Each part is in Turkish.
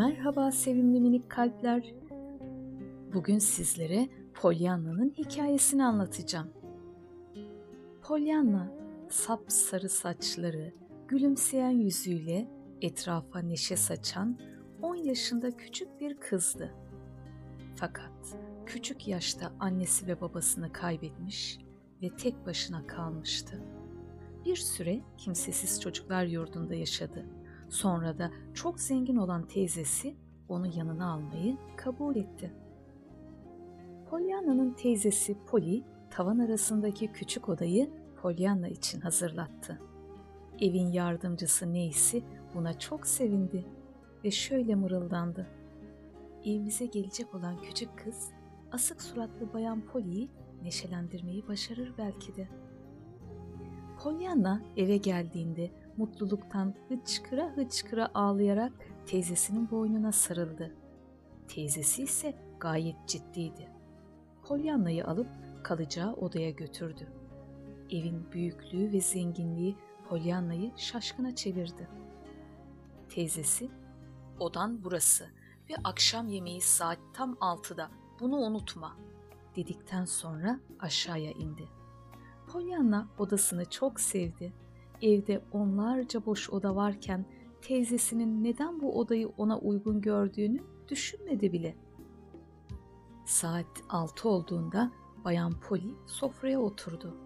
Merhaba sevimli minik kalpler. Bugün sizlere Pollyanna'nın hikayesini anlatacağım. Pollyanna, sap sarı saçları, gülümseyen yüzüyle etrafa neşe saçan 10 yaşında küçük bir kızdı. Fakat küçük yaşta annesi ve babasını kaybetmiş ve tek başına kalmıştı. Bir süre kimsesiz çocuklar yurdunda yaşadı. Sonra da çok zengin olan teyzesi onu yanına almayı kabul etti. Pollyanna'nın teyzesi Polly tavan arasındaki küçük odayı Pollyanna için hazırlattı. Evin yardımcısı Neysi buna çok sevindi ve şöyle mırıldandı. Evimize gelecek olan küçük kız asık suratlı bayan Polly'yi neşelendirmeyi başarır belki de. Pollyanna eve geldiğinde mutluluktan hıçkıra hıçkıra ağlayarak teyzesinin boynuna sarıldı. Teyzesi ise gayet ciddiydi. Pollyanna'yı alıp kalacağı odaya götürdü. Evin büyüklüğü ve zenginliği Pollyanna'yı şaşkına çevirdi. Teyzesi, odan burası ve akşam yemeği saat tam altıda bunu unutma dedikten sonra aşağıya indi. Pollyanna odasını çok sevdi. Evde onlarca boş oda varken teyzesinin neden bu odayı ona uygun gördüğünü düşünmedi bile. Saat altı olduğunda Bayan Polly sofraya oturdu.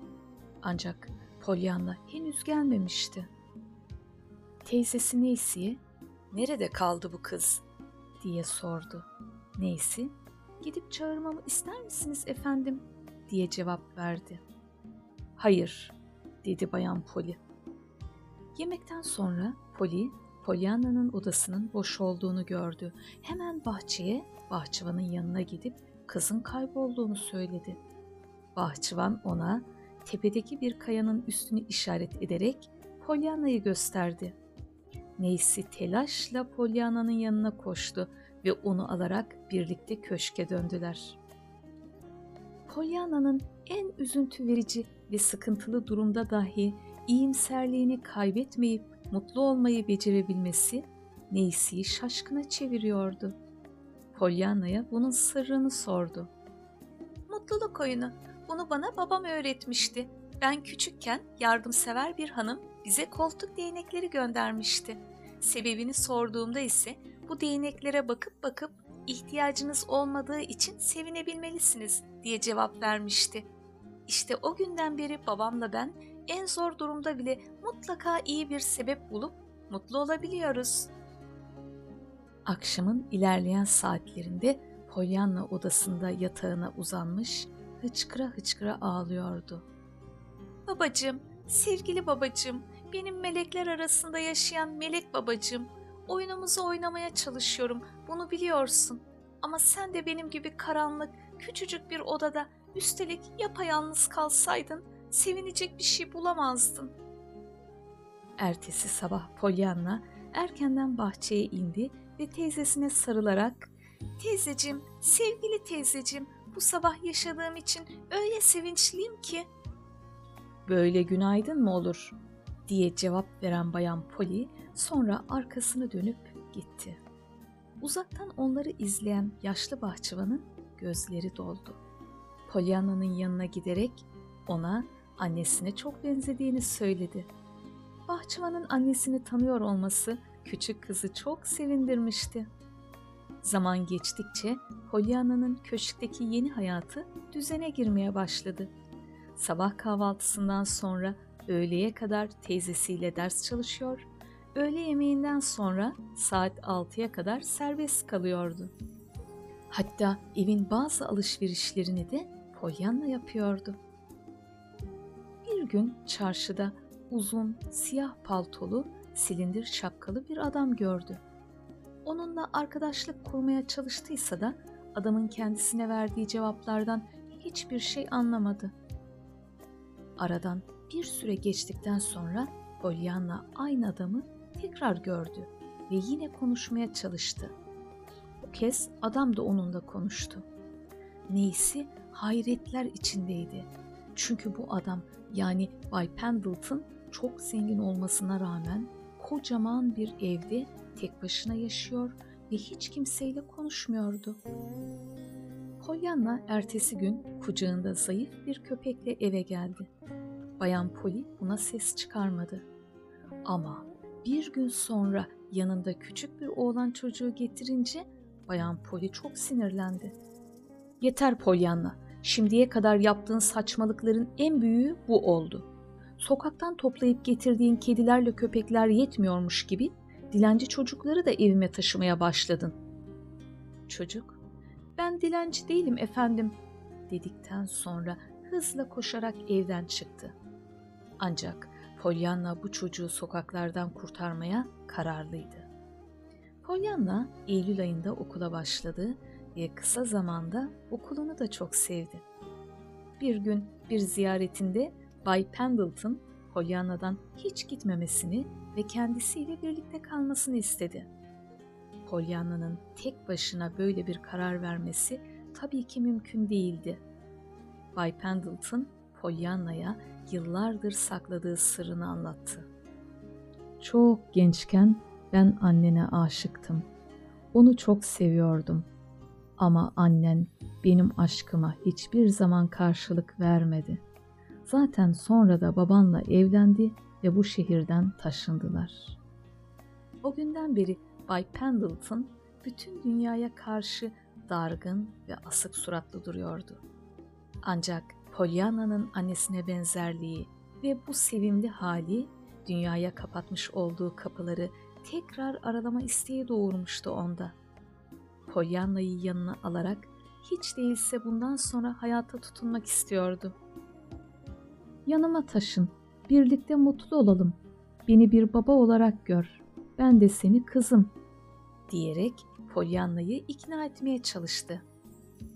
Ancak Pollyanna henüz gelmemişti. Teyzesi Neysi'ye "Nerede kaldı bu kız?" diye sordu. Neysi, "Gidip çağırmamı ister misiniz efendim?" diye cevap verdi. "Hayır." dedi Bayan Polly. Yemekten sonra Polly, Pollyanna'nın odasının boş olduğunu gördü. Hemen bahçeye, bahçıvanın yanına gidip kızın kaybolduğunu söyledi. Bahçıvan ona tepedeki bir kayanın üstünü işaret ederek Pollyanna'yı gösterdi. Neysi telaşla Pollyanna'nın yanına koştu ve onu alarak birlikte köşke döndüler. Pollyanna'nın en üzüntü verici ve sıkıntılı durumda dahi iyimserliğini kaybetmeyip mutlu olmayı becerebilmesi Neysi'yi şaşkına çeviriyordu. Pollyanna'ya bunun sırrını sordu. Mutluluk oyunu. Bunu bana babam öğretmişti. Ben küçükken yardımsever bir hanım bize koltuk değnekleri göndermişti. Sebebini sorduğumda ise bu değneklere bakıp bakıp ihtiyacınız olmadığı için sevinebilmelisiniz diye cevap vermişti. İşte o günden beri babamla ben en zor durumda bile mutlaka iyi bir sebep bulup mutlu olabiliyoruz. Akşamın ilerleyen saatlerinde Pollyanna odasında yatağına uzanmış, hıçkıra hıçkıra ağlıyordu. Babacım, sevgili babacım, benim melekler arasında yaşayan melek babacım, oyunumuzu oynamaya çalışıyorum, bunu biliyorsun. Ama sen de benim gibi karanlık, küçücük bir odada, üstelik yapayalnız kalsaydın, sevinecek bir şey bulamazdın. Ertesi sabah Pollyanna erkenden bahçeye indi ve teyzesine sarılarak ''Teyzecim, sevgili teyzecim, bu sabah yaşadığım için öyle sevinçliyim ki.'' ''Böyle günaydın mı olur?'' diye cevap veren bayan Polly sonra arkasını dönüp gitti. Uzaktan onları izleyen yaşlı bahçıvanın gözleri doldu. Pollyanna'nın yanına giderek ona annesine çok benzediğini söyledi. Bahçıvanın annesini tanıyor olması küçük kızı çok sevindirmişti. Zaman geçtikçe Pollyanna'nın köşkteki yeni hayatı düzene girmeye başladı. Sabah kahvaltısından sonra öğleye kadar teyzesiyle ders çalışıyor, öğle yemeğinden sonra saat 6'ya kadar serbest kalıyordu. Hatta evin bazı alışverişlerini de Pollyanna yapıyordu. Bir gün çarşıda uzun, siyah paltolu, silindir şapkalı bir adam gördü. Onunla arkadaşlık kurmaya çalıştıysa da adamın kendisine verdiği cevaplardan hiçbir şey anlamadı. Aradan bir süre geçtikten sonra Pollyanna aynı adamı tekrar gördü ve yine konuşmaya çalıştı. Bu kez adam da onunla konuştu. Neyse hayretler içindeydi. Çünkü bu adam yani Bay Pendleton çok zengin olmasına rağmen kocaman bir evde tek başına yaşıyor ve hiç kimseyle konuşmuyordu. Pollyanna ertesi gün kucağında zayıf bir köpekle eve geldi. Bayan Polly buna ses çıkarmadı. Ama bir gün sonra yanında küçük bir oğlan çocuğu getirince Bayan Polly çok sinirlendi. Yeter Pollyanna, şimdiye kadar yaptığın saçmalıkların en büyüğü bu oldu. Sokaktan toplayıp getirdiğin kedilerle köpekler yetmiyormuş gibi dilenci çocukları da evime taşımaya başladın. Çocuk, ben dilenci değilim efendim dedikten sonra hızla koşarak evden çıktı. Ancak Pollyanna bu çocuğu sokaklardan kurtarmaya kararlıydı. Pollyanna Eylül ayında okula başladı ve kısa zamanda okulunu da çok sevdi. Bir gün bir ziyaretinde Bay Pendleton Pollyanna'dan hiç gitmemesini ve kendisiyle birlikte kalmasını istedi. Pollyanna'nın tek başına böyle bir karar vermesi tabii ki mümkün değildi. Bay Pendleton Pollyanna'ya yıllardır sakladığı sırrını anlattı. Çok gençken ben annene aşıktım. Onu çok seviyordum. Ama annen benim aşkıma hiçbir zaman karşılık vermedi. Zaten sonra da babanla evlendi ve bu şehirden taşındılar. O günden beri Bay Pendleton bütün dünyaya karşı dargın ve asık suratlı duruyordu. Ancak Pollyanna'nın annesine benzerliği ve bu sevimli hali dünyaya kapatmış olduğu kapıları tekrar aralama isteği doğurmuştu onda. Pollyanna'yı yanına alarak hiç değilse bundan sonra hayata tutunmak istiyordu. Yanıma taşın, birlikte mutlu olalım. Beni bir baba olarak gör. Ben de seni kızım." diyerek Pollyanna'yı ikna etmeye çalıştı.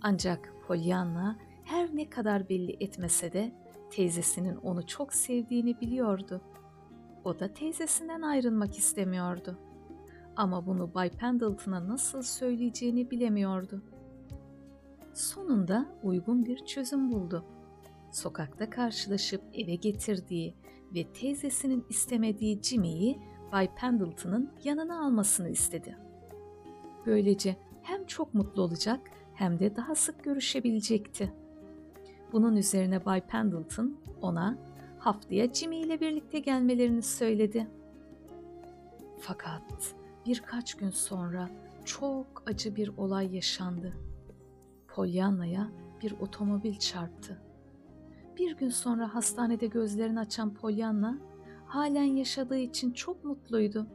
Ancak Pollyanna her ne kadar belli etmese de teyzesinin onu çok sevdiğini biliyordu. O da teyzesinden ayrılmak istemiyordu. Ama bunu Bay Pendleton'a nasıl söyleyeceğini bilemiyordu. Sonunda uygun bir çözüm buldu. Sokakta karşılaşıp eve getirdiği ve teyzesinin istemediği Jimmy'yi Bay Pendleton'ın yanına almasını istedi. Böylece hem çok mutlu olacak hem de daha sık görüşebilecekti. Bunun üzerine Bay Pendleton ona haftaya Jimmy ile birlikte gelmelerini söyledi. Fakat birkaç gün sonra çok acı bir olay yaşandı. Pollyanna'ya bir otomobil çarptı. Bir gün sonra hastanede gözlerini açan Pollyanna halen yaşadığı için çok mutluydu.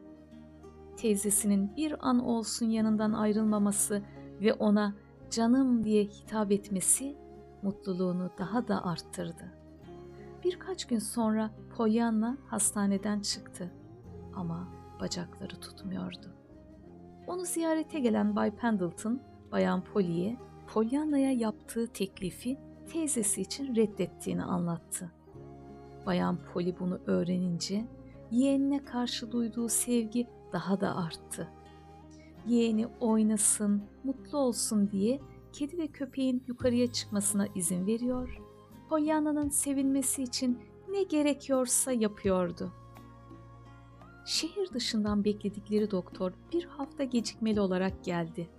Teyzesinin bir an olsun yanından ayrılmaması ve ona canım diye hitap etmesi mutluluğunu daha da arttırdı. Birkaç gün sonra Pollyanna hastaneden çıktı ama bacakları tutmuyordu. Onu ziyarete gelen Bay Pendleton, Bayan Polly'ye Pollyanna'ya yaptığı teklifi teyzesi için reddettiğini anlattı. Bayan Polly bunu öğrenince yeğenine karşı duyduğu sevgi daha da arttı. Yeğeni oynasın, mutlu olsun diye kedi ve köpeğin yukarıya çıkmasına izin veriyor Pollyanna'nın sevinmesi için ne gerekiyorsa yapıyordu. Şehir dışından bekledikleri doktor bir hafta gecikmeli olarak geldi.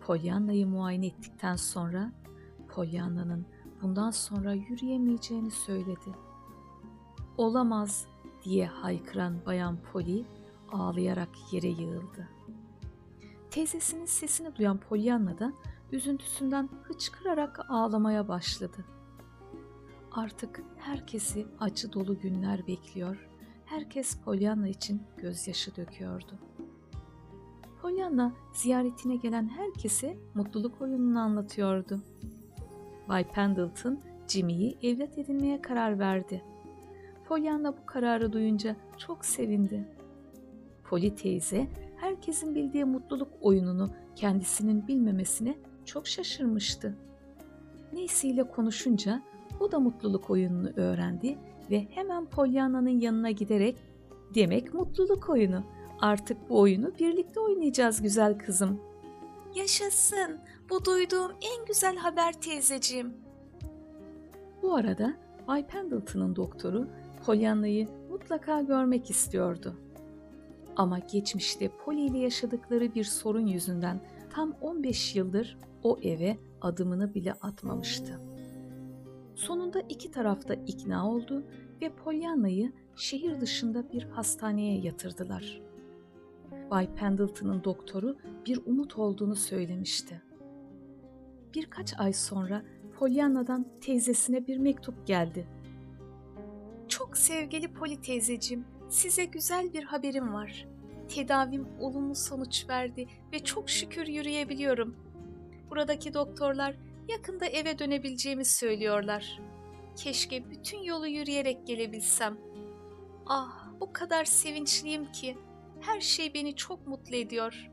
Pollyanna'yı muayene ettikten sonra Pollyanna'nın bundan sonra yürüyemeyeceğini söyledi. Olamaz diye haykıran Bayan Polly ağlayarak yere yığıldı. Teyzesinin sesini duyan Pollyanna da üzüntüsünden hıçkırarak ağlamaya başladı. Artık herkesi acı dolu günler bekliyor. Herkes Pollyanna için gözyaşı döküyordu. Pollyanna ziyaretine gelen herkese mutluluk oyununu anlatıyordu. Bay Pendleton Jimmy'yi evlat edinmeye karar verdi. Pollyanna bu kararı duyunca çok sevindi. Polly teyze herkesin bildiği mutluluk oyununu kendisinin bilmemesine çok şaşırmıştı. Neysiyle konuşunca o da mutluluk oyununu öğrendi ve hemen Pollyanna'nın yanına giderek demek mutluluk oyunu. Artık bu oyunu birlikte oynayacağız güzel kızım. Yaşasın. Bu duyduğum en güzel haber teyzeciğim. Bu arada Bay Pendleton'ın doktoru Pollyanna'yı mutlaka görmek istiyordu. Ama geçmişte Polly ile yaşadıkları bir sorun yüzünden tam 15 yıldır o eve adımını bile atmamıştı. Sonunda iki tarafta ikna oldu ve Pollyanna'yı şehir dışında bir hastaneye yatırdılar. Bay Pendleton'ın doktoru bir umut olduğunu söylemişti. Birkaç ay sonra Pollyanna'dan teyzesine bir mektup geldi. Çok sevgili Poli teyzeciğim, size güzel bir haberim var. Tedavim olumlu sonuç verdi ve çok şükür yürüyebiliyorum. Buradaki doktorlar yakında eve dönebileceğimi söylüyorlar. Keşke bütün yolu yürüyerek gelebilsem. Ah, o kadar sevinçliyim ki her şey beni çok mutlu ediyor.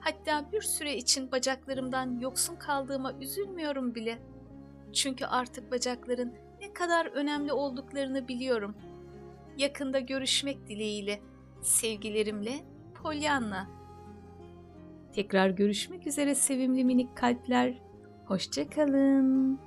Hatta bir süre için bacaklarımdan yoksun kaldığıma üzülmüyorum bile. Çünkü artık bacakların ne kadar önemli olduklarını biliyorum. Yakında görüşmek dileğiyle. Sevgilerimle Pollyanna. Tekrar görüşmek üzere sevimli minik kalpler. Hoşça kalın.